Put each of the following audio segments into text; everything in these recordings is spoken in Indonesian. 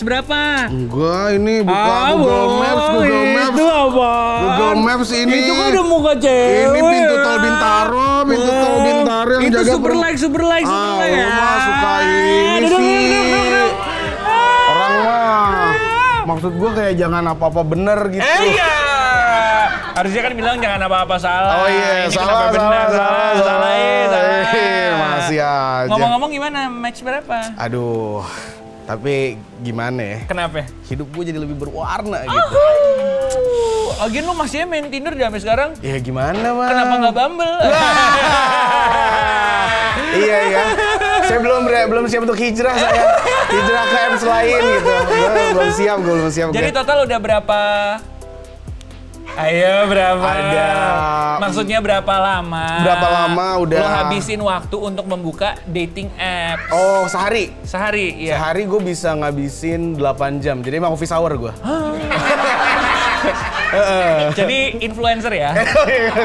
Match berapa? Enggak, ini buka Ah, Google Maps, Google Maps. Itu apa? Google Maps ini. Itu kan udah muka cewek. Ini pintu tol Bintaro, pintu tol Bintaro yang itu jaga super per- like, super like, super Ah, like. mah suka ini Duduk, sih. duduk, duduk, duduk. Orang mah maksud gua kayak jangan apa-apa bener gitu. Eh iya. Harusnya kan bilang jangan apa-apa salah. Oh iya, Ini salah, benar? salah, salah, salah, eh, salah. Eh, Masih aja. Ngomong-ngomong gimana? Match berapa? Aduh, tapi gimana ya? Kenapa? Hidup gue jadi lebih berwarna gitu. Oh, Lagian lu masih main Tinder di sampai sekarang? Ya gimana, Bang? Kenapa nggak Bumble? iya iya. Saya belum belum siap untuk hijrah saya. Hijrah ke apps lain gitu. Belum siap, gue belum siap. Jadi total udah berapa? Ayo berapa? Ada. Maksudnya berapa lama? Berapa lama udah- Lo habisin waktu untuk membuka dating app Oh, sehari. sehari, ya? Sehari gue bisa ngabisin 8 jam. Jadi emang office hour gue. Jadi influencer ya?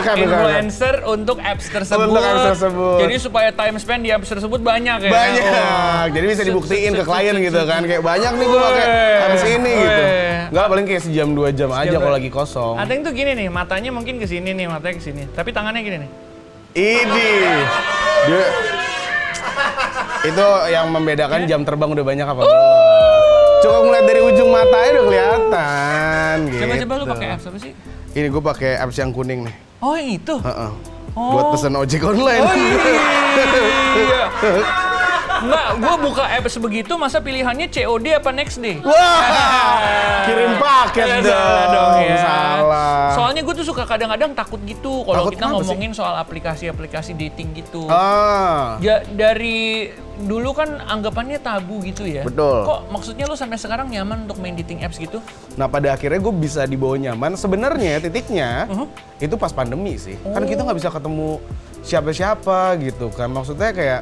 Kan, influencer untuk apps tersebut. Untuk apps tersebut. Jadi supaya time spend di apps tersebut banyak ya. Banyak. Oh. Jadi bisa dibuktiin ke klien gitu kan. Kayak banyak nih gue pakai habis ini gitu. Enggak paling kayak sejam dua jam aja kalau lagi kosong. Ada yang tuh gini nih, matanya mungkin ke sini nih, matanya ke sini. Tapi tangannya gini nih. Ini dia itu yang membedakan jam terbang udah banyak apa belum. Coba ngeliat dari ujung matanya udah kelihatan gitu. Coba-coba lu pakai apps apa sih? Ini gue pakai apps yang kuning nih. Oh, yang itu. Heeh. Oh. Buat pesen ojek online. Oh iya. Enggak, gua buka apps begitu masa pilihannya COD apa next day? Wah, kirim paket Ya, dong. dong ya. Salah. Soalnya gue tuh suka kadang-kadang takut gitu kalau kita kenapa sih? ngomongin soal aplikasi-aplikasi dating gitu. Ah, Ya dari dulu kan anggapannya tabu gitu ya. Betul. Kok maksudnya lu sampai sekarang nyaman untuk main dating apps gitu? nah pada akhirnya gue bisa dibawa nyaman. Sebenarnya titiknya Uh-huh. itu pas pandemi sih. Kan Oh. kita nggak bisa ketemu siapa-siapa gitu kan. Maksudnya kayak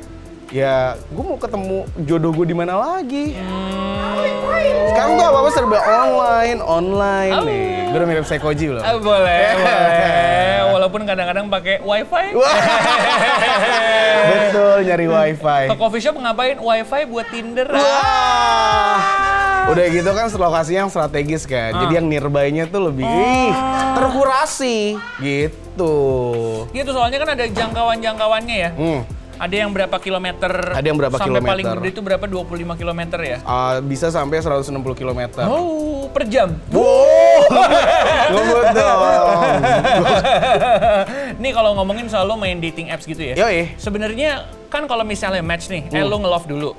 ya gue mau ketemu jodoh gue di mana lagi. Sekarang tuh apa-apa serba online, online Oh. nih. Gue udah mirip Sekoji belum? Ah, boleh, boleh. Walaupun kadang-kadang pakai wifi. Betul, nyari wifi. Ke coffee shop ngapain? Wifi buat Tinder. Wah. Udah gitu kan lokasinya yang strategis kan. Ah. Jadi yang nearby-nya tuh lebih ih, terkurasi gitu. Gitu soalnya kan ada jangkauan-jangkauannya ya. Hmm. Ada yang berapa kilometer? Ada yang berapa sampai kilometer. paling gede itu berapa? 25 kilometer ya? Ah, bisa sampai 160 km. Oh, per jam. Wow. Dong. Nih kalau ngomongin soal lo main dating apps gitu ya. Yoi. Sebenarnya kan kalau misalnya match nih, eh Hmm. lo nge-love dulu.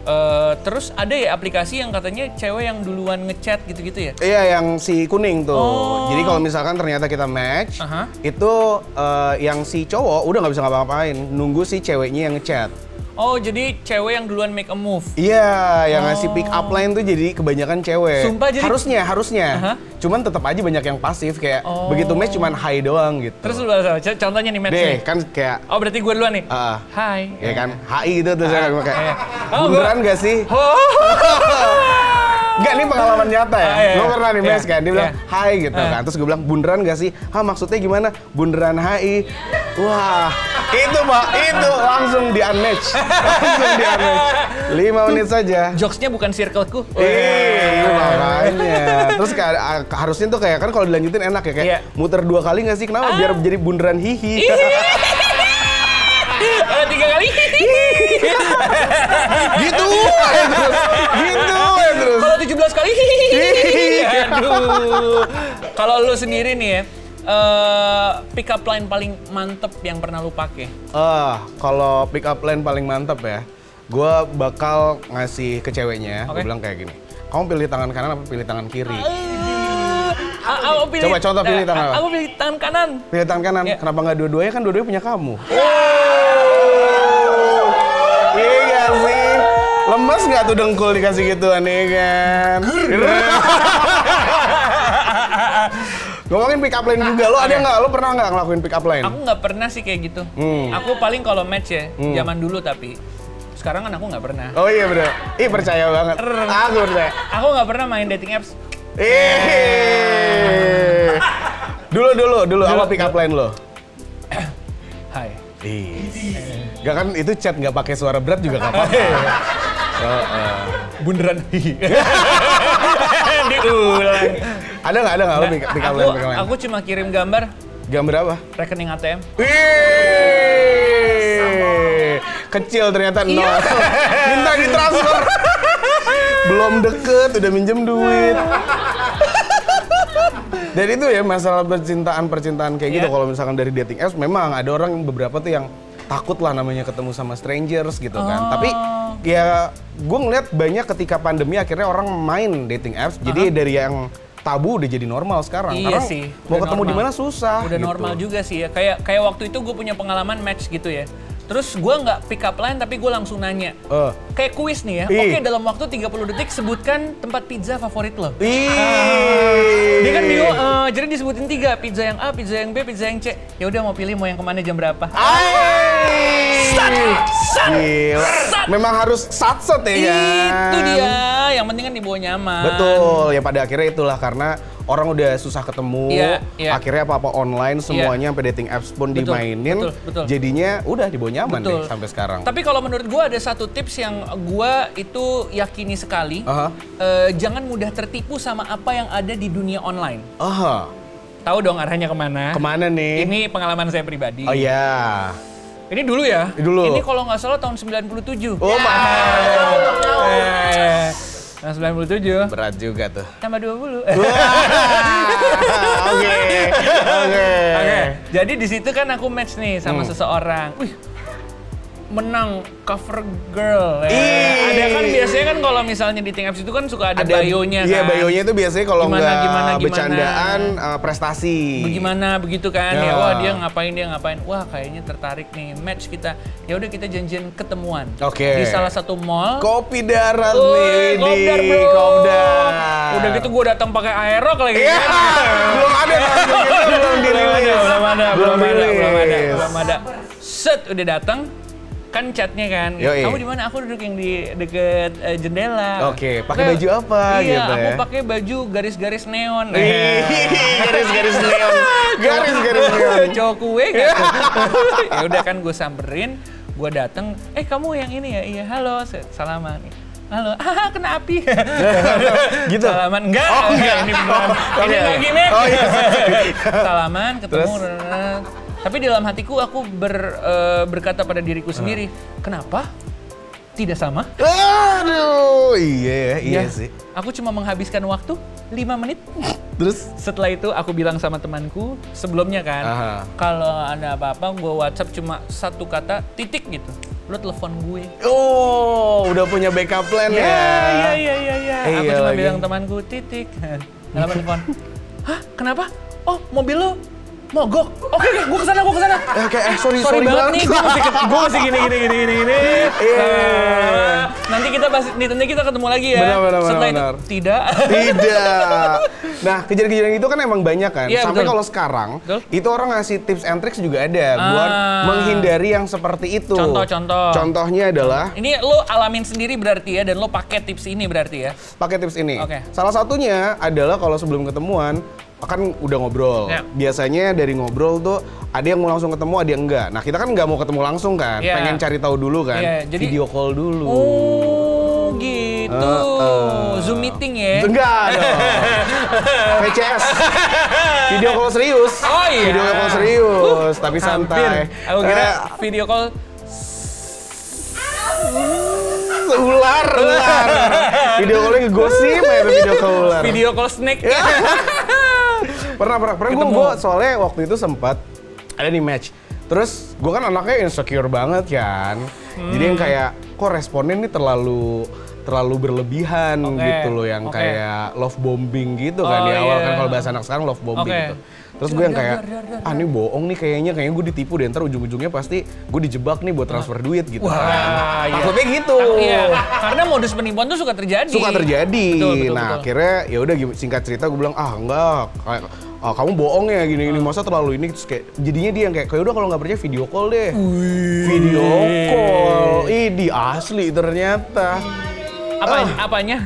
Eh, terus ada ya aplikasi yang katanya cewek yang duluan ngechat gitu-gitu ya? Iya yang si kuning tuh. Oh. Jadi kalau misalkan ternyata kita match, Aha. itu eh, yang si cowok udah nggak bisa ngapa-ngapain, nunggu si ceweknya yang ngechat. Oh, jadi cewek yang duluan make a move. Iya, yang ngasih pick up line tuh jadi kebanyakan cewek. Sumpah, jadi- harusnya, harusnya. Aha. Cuman tetap aja banyak yang pasif kayak Oh. begitu match cuman hi doang gitu. Terus lu contohnya nih match deh nih. kan kayak Oh, berarti gue duluan nih. ah, Hai. ya kan HI gitu terus kayak kayak iya. Oh, beneran gak sih? Oh. Enggak, ini pengalaman nyata ya. Ah, iya, gue iya. pernah nih Iya, match kan, dia bilang iya. hai gitu Ah. kan. Terus gue bilang bunderan gak sih? Hah maksudnya gimana? Bunderan HI. Wah, itu pak, itu langsung di unmatch. langsung di unmatch. Lima menit saja. Jokesnya bukan circleku. Iya, makanya. Terus kayak, ah, harusnya tuh kayak kan kalau dilanjutin enak ya kayak Iya. muter dua kali nggak sih? Kenapa? Biar jadi bunderan hihi. Eh, tiga kali. gitu terus. Gitu terus. Kalau 17 kali. Iya. Aduh. Kalau lu sendiri nih ya, eh pick up line paling mantep yang pernah lu pakai. Ah, kalau pick up line paling mantap ya. Gue bakal ngasih ke ceweknya, gue Oke. bilang kayak gini. Kamu pilih tangan kanan apa pilih tangan kiri? Ah, aku pilih, Coba contoh pilih tangan apa? Aku pilih tangan kanan. Pilih tangan kanan. Iya. Kenapa nggak dua-duanya? Kan dua-duanya punya kamu. Iya gak sih? Lemes nggak tuh dengkul dikasih gituan ya kan? Ngomongin pick up line juga, lo ada nggak? Lo pernah nggak ngelakuin pick up line? Aku nggak pernah sih kayak gitu. Hmm. Aku paling kalau match ya, zaman dulu tapi. Sekarang kan aku nggak pernah. Oh iya bener. Ih percaya banget. Aku percaya. Aku nggak pernah main dating apps. Eh. Dulu dulu dulu apa pick up line lo? Hai. Gak kan itu chat nggak pakai suara berat juga gak apa-apa. Heeh. Bunderan. Diulang. ada nggak ada nggak lo pick, pick up line, aku, pick up line? aku cuma kirim gambar Gambar apa? rekening ATM. Wih, kecil ternyata nol. Iya. Minta ditransfer. Belum deket, udah minjem duit. Dan itu ya masalah percintaan-percintaan kayak gitu Iya. kalau misalkan dari dating apps memang ada orang yang beberapa tuh yang takut lah namanya ketemu sama strangers gitu kan. Oh. Tapi ya gue ngeliat banyak ketika pandemi akhirnya orang main dating apps. Jadi dari yang tabu udah jadi normal sekarang. Iya Karena sih, Mau udah ketemu di mana susah. Udah gitu. normal juga sih ya. Kayak kayak waktu itu gue punya pengalaman match gitu ya. Terus gue nggak pick up line tapi gue langsung nanya. Eh. Kayak kuis nih ya. Oke dalam waktu 30 detik sebutkan tempat pizza favorit lo. Ih. Dia kan bingung, eh, jadi disebutin tiga, pizza yang A, pizza yang B, pizza yang C. Ya udah mau pilih mau yang ke mana jam berapa? Ay. Sat, sat, Gila. sat. Memang harus satset ya kan? Itu dia, yang penting kan dibawa nyaman. Betul, ya pada akhirnya itulah karena orang udah susah ketemu, Iya, iya. akhirnya apa-apa online semuanya sampai dating apps pun Betul, dimainin, betul, betul. jadinya udah dibawa nyaman Betul. deh sampai sekarang. Tapi kalau menurut gua ada satu tips yang gua itu yakini sekali. Aha. Eh, jangan mudah tertipu sama apa yang ada di dunia online. Aha, Tahu dong arahnya ke mana? ke mana nih? Ini pengalaman saya pribadi. Oh iya. Ini dulu ya? Dulu. Ini kalau nggak salah tahun 97. Oh my. Eh, tahun 97. Berat juga tuh. Tambah 20. Oke, oke. Oke, jadi di situ kan aku match nih Hmm. sama seseorang. Wih, menang cover girl. Ya. Ada kan biasanya kan kalau misalnya di apps itu kan suka ada, bio-nya Iya, kan. bio-nya itu biasanya kalau Gimana, nggak gimana, gimana. bercandaan eh, prestasi. Bagaimana begitu kan? Ya. Ya. wah dia ngapain dia ngapain. Wah kayaknya tertarik nih match kita. Ya udah kita janjian ketemuan. Oke. Di salah satu mall. Kopi darat Woi, nih, kopdar bro. Kopdar. Udah gitu gue datang pakai aerok lagi Iya, kan. belum ada gitu, belum ada, dirilis. belum ada, belum ada, belum ada, belum ada. Set udah datang, kan chatnya kan. Yoi. Kamu di mana? Aku duduk yang di deket eh, jendela. Oke, pakai Nah, baju apa Iya, gitu aku ya? pakai baju garis-garis neon. Garis-garis neon. Garis-garis neon. Cowok kue kan. ya udah kan gue samperin, gue dateng. Eh kamu yang ini ya? Iya, halo, salaman. Halo, ah kena api. Gitu? Salaman enggak? Oh, enggak. Ini beneran. Oke, ini oke. lagi nih. Oh, iya. Salaman, ketemu. Terus? Tapi di dalam hatiku aku ber- eh, berkata pada diriku sendiri, kenapa tidak sama? Aduh, iya ya, iya Ya, sih. Aku cuma menghabiskan waktu 5 menit. Terus Setelah itu aku bilang sama temanku sebelumnya kan, kalau ada apa-apa gue WhatsApp cuma satu kata titik gitu. Lo telepon gue. Oh, udah punya backup plan ya. iya iya iya iya. Aku Iya cuma lagi. bilang temanku titik. Dalam telepon. Hah? Kenapa? Oh, mobil lo mogok. Oke, oke, gue ke sana, gue ke sana. Eh, kayak, eh, sorry, sorry, sorry banget banget. nih, gue masih, gue masih gini, gini, gini, gini, gini. Iya. Nah, nanti kita bahas, nanti kita ketemu lagi ya. Benar, benar, Setelah benar, itu, tidak. Tidak. Nah, kejadian-kejadian itu kan emang banyak kan. Iya, Sampai kalau sekarang Betul. itu orang ngasih tips and tricks juga ada buat Ah. menghindari yang seperti itu. Contoh, contoh. Contohnya adalah Ini lo alamin sendiri berarti ya, dan lo pakai tips ini berarti ya. pakai tips ini. Oke. Salah satunya adalah kalau sebelum ketemuan kan udah ngobrol. Ya. Biasanya dari ngobrol tuh ada yang mau langsung ketemu, ada yang enggak. Nah, kita kan nggak mau ketemu langsung kan. Iya. Pengen cari tahu dulu kan. Iya, jadi- Video call dulu. Oh, gitu. Heeh. Zoom meeting ya. Enggak dong. VCS. Video call serius. Oh iya. Video call serius, tapi Hampir. santai. Aku kira Eh, video call ular, ular. Video callnya ngegosip video call ular. video call snake. Pernah, pernah, pernah gue, gue soalnya waktu itu sempat ada di match. Terus gue kan anaknya insecure banget kan. Jadi yang kayak kok responnya ini terlalu terlalu berlebihan Oke, gitu loh yang oke. kayak love bombing gitu kan Oh, di awal iya. kan kalau bahasa anak sekarang love bombing Oke. gitu. Terus gue yang kayak ah ini bohong nih kayaknya kayaknya gue ditipu deh ntar ujung-ujungnya pasti gue dijebak nih buat transfer duit gitu Wah, kan. iya. Takutnya gitu. Iya, karena modus penipuan tuh suka terjadi. Suka terjadi. Betul, betul, nah, betul. akhirnya ya udah singkat cerita gue bilang ah enggak kayak ah, kamu bohong ya gini gini masa terlalu ini terus kayak jadinya dia yang kayak kayak udah kalau nggak percaya video call deh. Video call. Ini asli ternyata. Apa, Ah. apanya?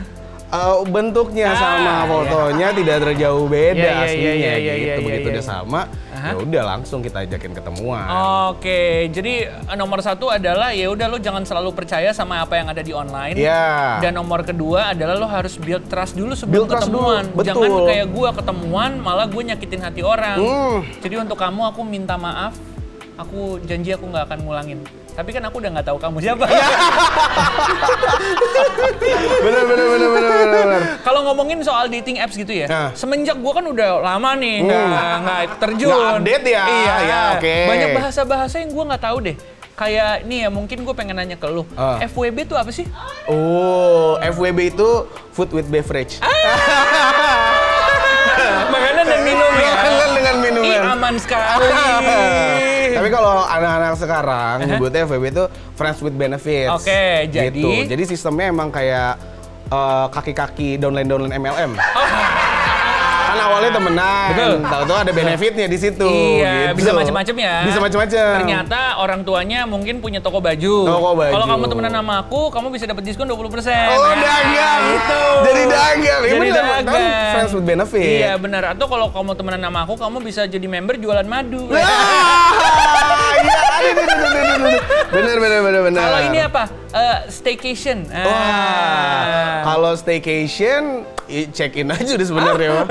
Eh, bentuknya Ah, sama iya. fotonya tidak terjauh beda Iya, iya, aslinya iya, iya, gitu. iya, iya, Begitu iya, udah iya. sama, Aha. ya udah langsung kita ajakin ketemuan. Oke, jadi eh, nomor satu adalah ya udah lo jangan selalu percaya sama apa yang ada di online. Iya. Dan nomor kedua adalah lo harus build trust dulu sebelum Build ketemuan. dulu, betul. Jangan kayak gua ketemuan malah gue nyakitin hati orang. Hmm. Jadi untuk kamu aku minta maaf. Aku janji aku nggak akan ngulangin. Tapi kan aku udah nggak tahu kamu siapa. Iya. bener bener bener bener bener. bener. Kalau ngomongin soal dating apps gitu ya, Nah. semenjak gua kan udah lama nih nggak nggak terjun. Nggak update ya? Iya, Ya, oke. Banyak bahasa-bahasa yang gua nggak tahu deh. Kayak nih ya mungkin gue pengen nanya ke lu. Ah. FWB tuh apa sih? Oh, FWB itu food with beverage. Makanan dan minum ya. Makanan dengan minuman. Ih, aman sekali. Tapi kalau anak-anak sekarang nyebutnya FWB itu friends with benefits. Oke, jadi- Gitu. Jadi sistemnya emang kayak eh, kaki-kaki downline-downline MLM. Kan awalnya temenan, Betul. tahu-tahu ada benefitnya di situ. Iya, gitu. bisa macam-macam ya. Bisa macam-macam. Ternyata orang tuanya mungkin punya toko baju. Toko baju. Kalau kamu temenan sama aku, kamu bisa dapat diskon 20%. Oh, Nah, dagang. Itu. Jadi dagang. Iya Jadi bener, dagang. kan friends with benefit. Iya, benar. Atau kalau kamu temenan sama aku, kamu bisa jadi member jualan madu. Iya. Bener, bener, bener, bener. Kalau ini apa? Eh, staycation. Ah. Wah, kalau staycation check in aja udah sebenarnya. Wak.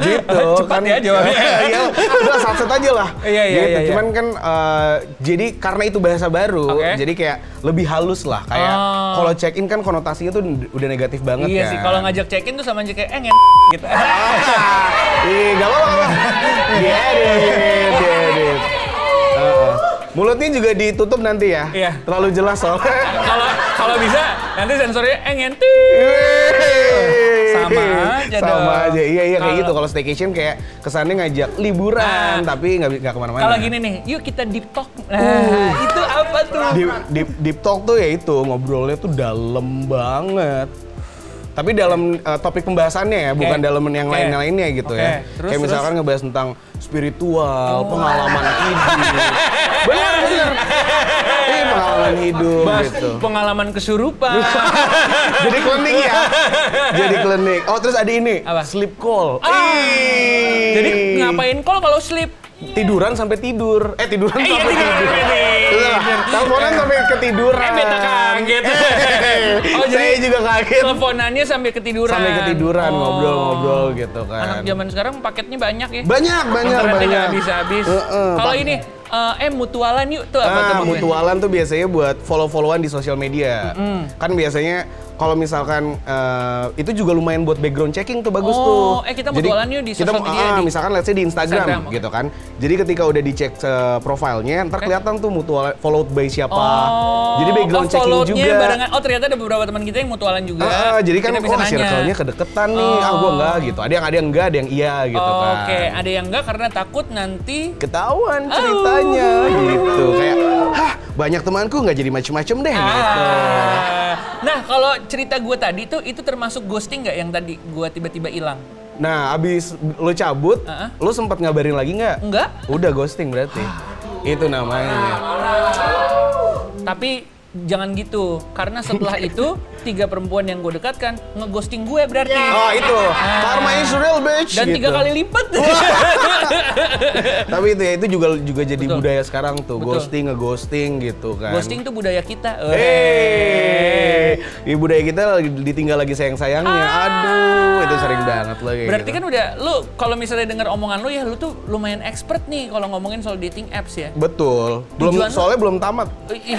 gitu. Cepat ya jawabnya. Iya, udah satu aja lah. Iya, iya, gitu. iya, iya. Cuman kan eh, jadi karena itu bahasa baru, Oke. jadi kayak lebih halus lah. Kayak Oh. kalau check in kan konotasinya tuh udah negatif banget Iya kan. sih, kalau ngajak check-in tuh sama aja kayak eh ngen gitu. Ih, gak apa-apa. Diedit, diedit. Mulutnya juga ditutup nanti ya. Iya. Terlalu jelas soalnya. Kalau kalau bisa nanti sensornya eh ngen Sama aja Sama dong. aja. Iya iya kayak gitu. Kalau staycation kayak kesannya ngajak liburan Nah. tapi nggak nggak ke mana-mana. Kalau gini nih, yuk kita deep talk. Nah, Uh. itu apa tuh? Deep, deep, deep talk tuh ya itu ngobrolnya tuh dalam banget. Tapi dalam uh, topik pembahasannya ya, bukan dalam yang Oke. lain-lainnya gitu Oke. ya. Terus, Kayak misalkan ngebahas tentang spiritual, pengalaman hidup. benar benar. Ini pengalaman hidup Bahas gitu. pengalaman kesurupan. Jadi klinik ya. Jadi klinik. Oh terus ada ini, Apa? sleep call. Ah. Ih. Jadi ngapain call kalau sleep? Tiduran sampai tidur. Eh tiduran Eh, iya, sampai tidur. tidur. Tidur. Iya, Teleponan sampai ketiduran. Eh, beta kaget. oh jadi saya juga kaget. Teleponannya sampai ketiduran. Sampai ketiduran Oh. ngobrol-ngobrol gitu kan. Anak zaman sekarang paketnya banyak ya. Banyak banyak Internetnya banyak. habis-habis. Heeh, Kalau Pak. ini eh, eh mutualan yuk tuh apa tuh? Ah, maksudnya? mutualan tuh biasanya buat follow-followan di sosial media. Kan biasanya kalau misalkan eh, itu juga lumayan buat background checking tuh bagus Oh, tuh. eh, kita mutualan yuk di sosial media ah, di- misalkan let's say di Instagram, Instagram, oke. gitu kan. Jadi ketika udah dicek eh, profilnya, ntar Oke. kelihatan tuh mutual followed by siapa. Oh, Jadi background oh, checking juga. barengan. Oh ternyata ada beberapa teman kita yang mutualan juga. Ah, jadi kan kita bisa oh nanya. circle-nya kedeketan nih. Ah, gua Oh. enggak gitu. Ada yang ada yang enggak, ada yang iya gitu Oh, kan. Oke, ada yang enggak karena takut nanti Ketahuan ceritanya gitu. Kayak, hah banyak temanku nggak jadi macem-macem deh gitu. Ah. Nah, kalau cerita gue tadi tuh itu termasuk ghosting nggak yang tadi gue tiba-tiba hilang? Nah, abis lo cabut, Uh-uh. lo sempat ngabarin lagi nggak? Enggak. Udah ghosting berarti. Itu namanya. Tapi jangan gitu, karena setelah itu tiga perempuan yang gue dekatkan ngeghosting gue berarti. Oh itu, karma is real bitch. Dan tiga gitu. kali lipat. Tapi itu ya itu juga juga jadi Betul. budaya sekarang tuh, Betul. ghosting, ngeghosting gitu kan. Ghosting tuh budaya kita. Eh, di budaya kita lagi ditinggal lagi sayang-sayangnya. Ah. Aduh, itu sering banget lagi. Berarti kan udah lu kalau misalnya dengar omongan lu ya lu tuh lumayan expert nih kalau ngomongin soal dating apps ya. betul. Belum Tujuan lu- soalnya belum tamat. Ih,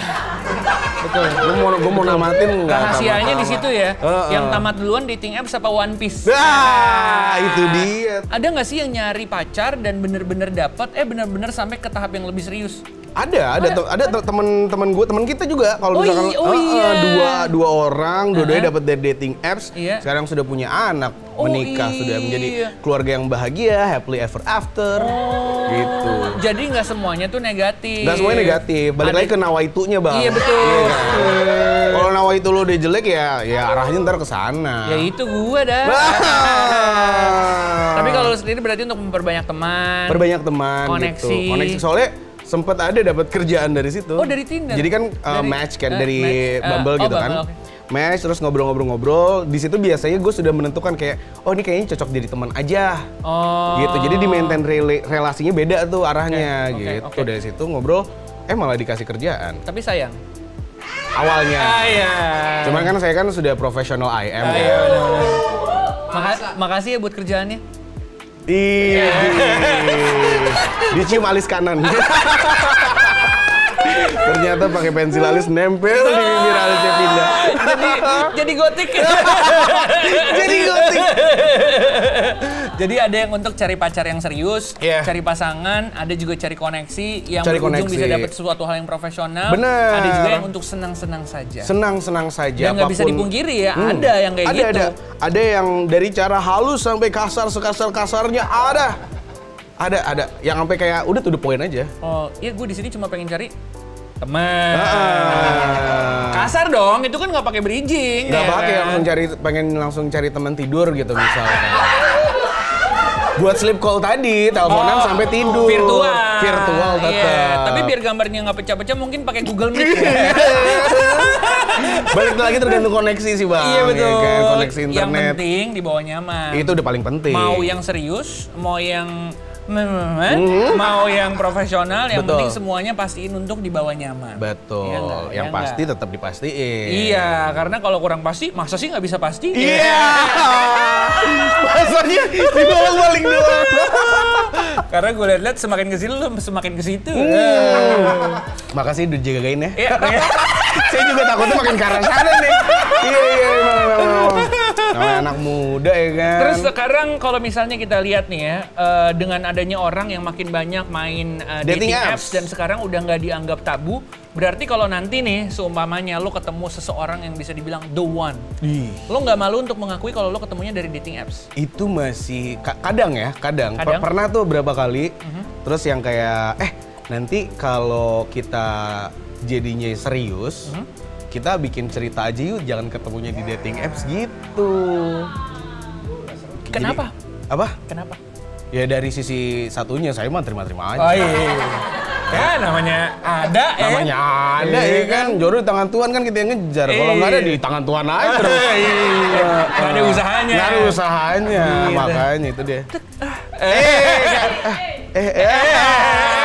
Betul. Gue mau gue mau namatin nggak Rahasianya di situ ya. Heeh. Yang tamat duluan dating apps apa One Piece? Ah, itu dia. Ada nggak sih yang nyari pacar dan bener-bener dapat eh bener-bener sampai ke tahap yang lebih serius? Ada, ada, te- ada te- temen-temen gue, temen kita juga kalau Oh misalkan iya, oh eh, iya. dua dua orang, dua-duanya dapat dari dating apps, Iya. sekarang sudah punya anak, Oh menikah, sudah iya. menjadi keluarga yang bahagia, happily ever after, gitu. Jadi nggak semuanya tuh negatif. Gak semuanya negatif, balik Ada- lagi ke nawaitunya bang. Iya, betul. kan? Kalau nawaitu lo udah jelek ya, ya arahnya ntar ke sana. Ya itu gua dah. Ah. Tapi kalau lu sendiri berarti untuk memperbanyak teman. perbanyak teman Koneksi. gitu. Koneksi soalnya sempet ada dapat kerjaan dari situ. Oh, dari Tinder? Jadi kan uh, Dari- match kan eh, dari match. Bumble oh, gitu kan. Bumble, oke. Match terus ngobrol-ngobrol-ngobrol. Di situ biasanya gue sudah menentukan kayak, oh ini kayaknya cocok jadi teman aja. Oh. Gitu. Jadi di maintain rela- relasinya beda tuh arahnya oke, gitu. oke. Dari situ ngobrol, eh malah dikasih kerjaan. Tapi sayang. Awalnya. Ah, iya. Cuman kan saya kan sudah profesional IM Ah, ya. iya. Maka- makasih ya buat kerjaannya. Ih, dicium alis kanan. Ternyata pakai pensil alis nempel di bibir alisnya pindah. Jadi jadi gotik. Jadi gotik. jadi ada yang untuk cari pacar yang serius, Iya. cari pasangan, ada juga cari koneksi yang Cari berujung koneksi. bisa dapat sesuatu hal yang profesional. Bener. Ada juga yang untuk senang-senang saja. Senang-senang saja. Dan nggak bisa dipungkiri ya, Hmm. ada yang kayak ada, gitu. Ada, ada yang dari cara halus sampai kasar sekasar-kasarnya ada. Ada, ada. Yang sampai kayak udah to the point aja. Oh, iya gue di sini cuma pengen cari teman. Ah. Kasar dong, itu kan nggak pakai bridging. Gak ya pakai kan? langsung cari pengen langsung cari teman tidur gitu misalnya. Buat sleep call tadi, teleponan Oh, sampai tidur. Virtual. Virtual tetap. Iya, tapi biar gambarnya nggak pecah-pecah mungkin pakai Google Meet. ya. Balik lagi tergantung koneksi sih bang. iya betul. ya kan? Koneksi Yang internet. penting di bawah nyaman. Itu udah paling penting. Mau yang serius, mau yang mau yang profesional, yang. Betul. penting semuanya pastiin untuk di bawah nyaman. Betul. Iya nggak? yang Iya pasti nggak? tetap dipastiin. Iya, karena kalau kurang pasti, masa sih nggak bisa pasti? Iya. Maksudnya dibalik-balik doang. Karena gue liat-liat semakin ke sini lu semakin ke situ. Hmm. Makasih udah jagain ya. Iya, iya. Saya juga takutnya makin ke arah sana nih. Iya iya emang. Namanya anak muda ya kan. Terus sekarang kalau misalnya kita lihat nih ya, eh, dengan adanya orang yang makin banyak main eh, dating, Dating apps. apps. dan sekarang udah nggak dianggap tabu, berarti kalau nanti nih seumpamanya lo ketemu seseorang yang bisa dibilang the one, Ih, lo nggak malu untuk mengakui kalau lo ketemunya dari dating apps? itu masih ka- kadang ya, kadang. Kadang. Mhm. pernah tuh berapa kali. Terus yang kayak eh nanti kalau kita jadinya serius, Mhm. Kita bikin cerita aja yuk, jangan ketemunya di dating apps gitu. Kenapa? Jadi- apa? Kenapa? Ya dari sisi satunya saya mah terima-terima aja. Oh iya. Ya namanya ada ya. Namanya ada Iya ya kan. Jodoh di tangan Tuhan kan kita yang ngejar. Kalau nggak ada di tangan Tuhan aja terus. Iya. Nggak ada usahanya. Nggak ada usahanya. Makanya itu dia. Eh, Eh, eh, eh.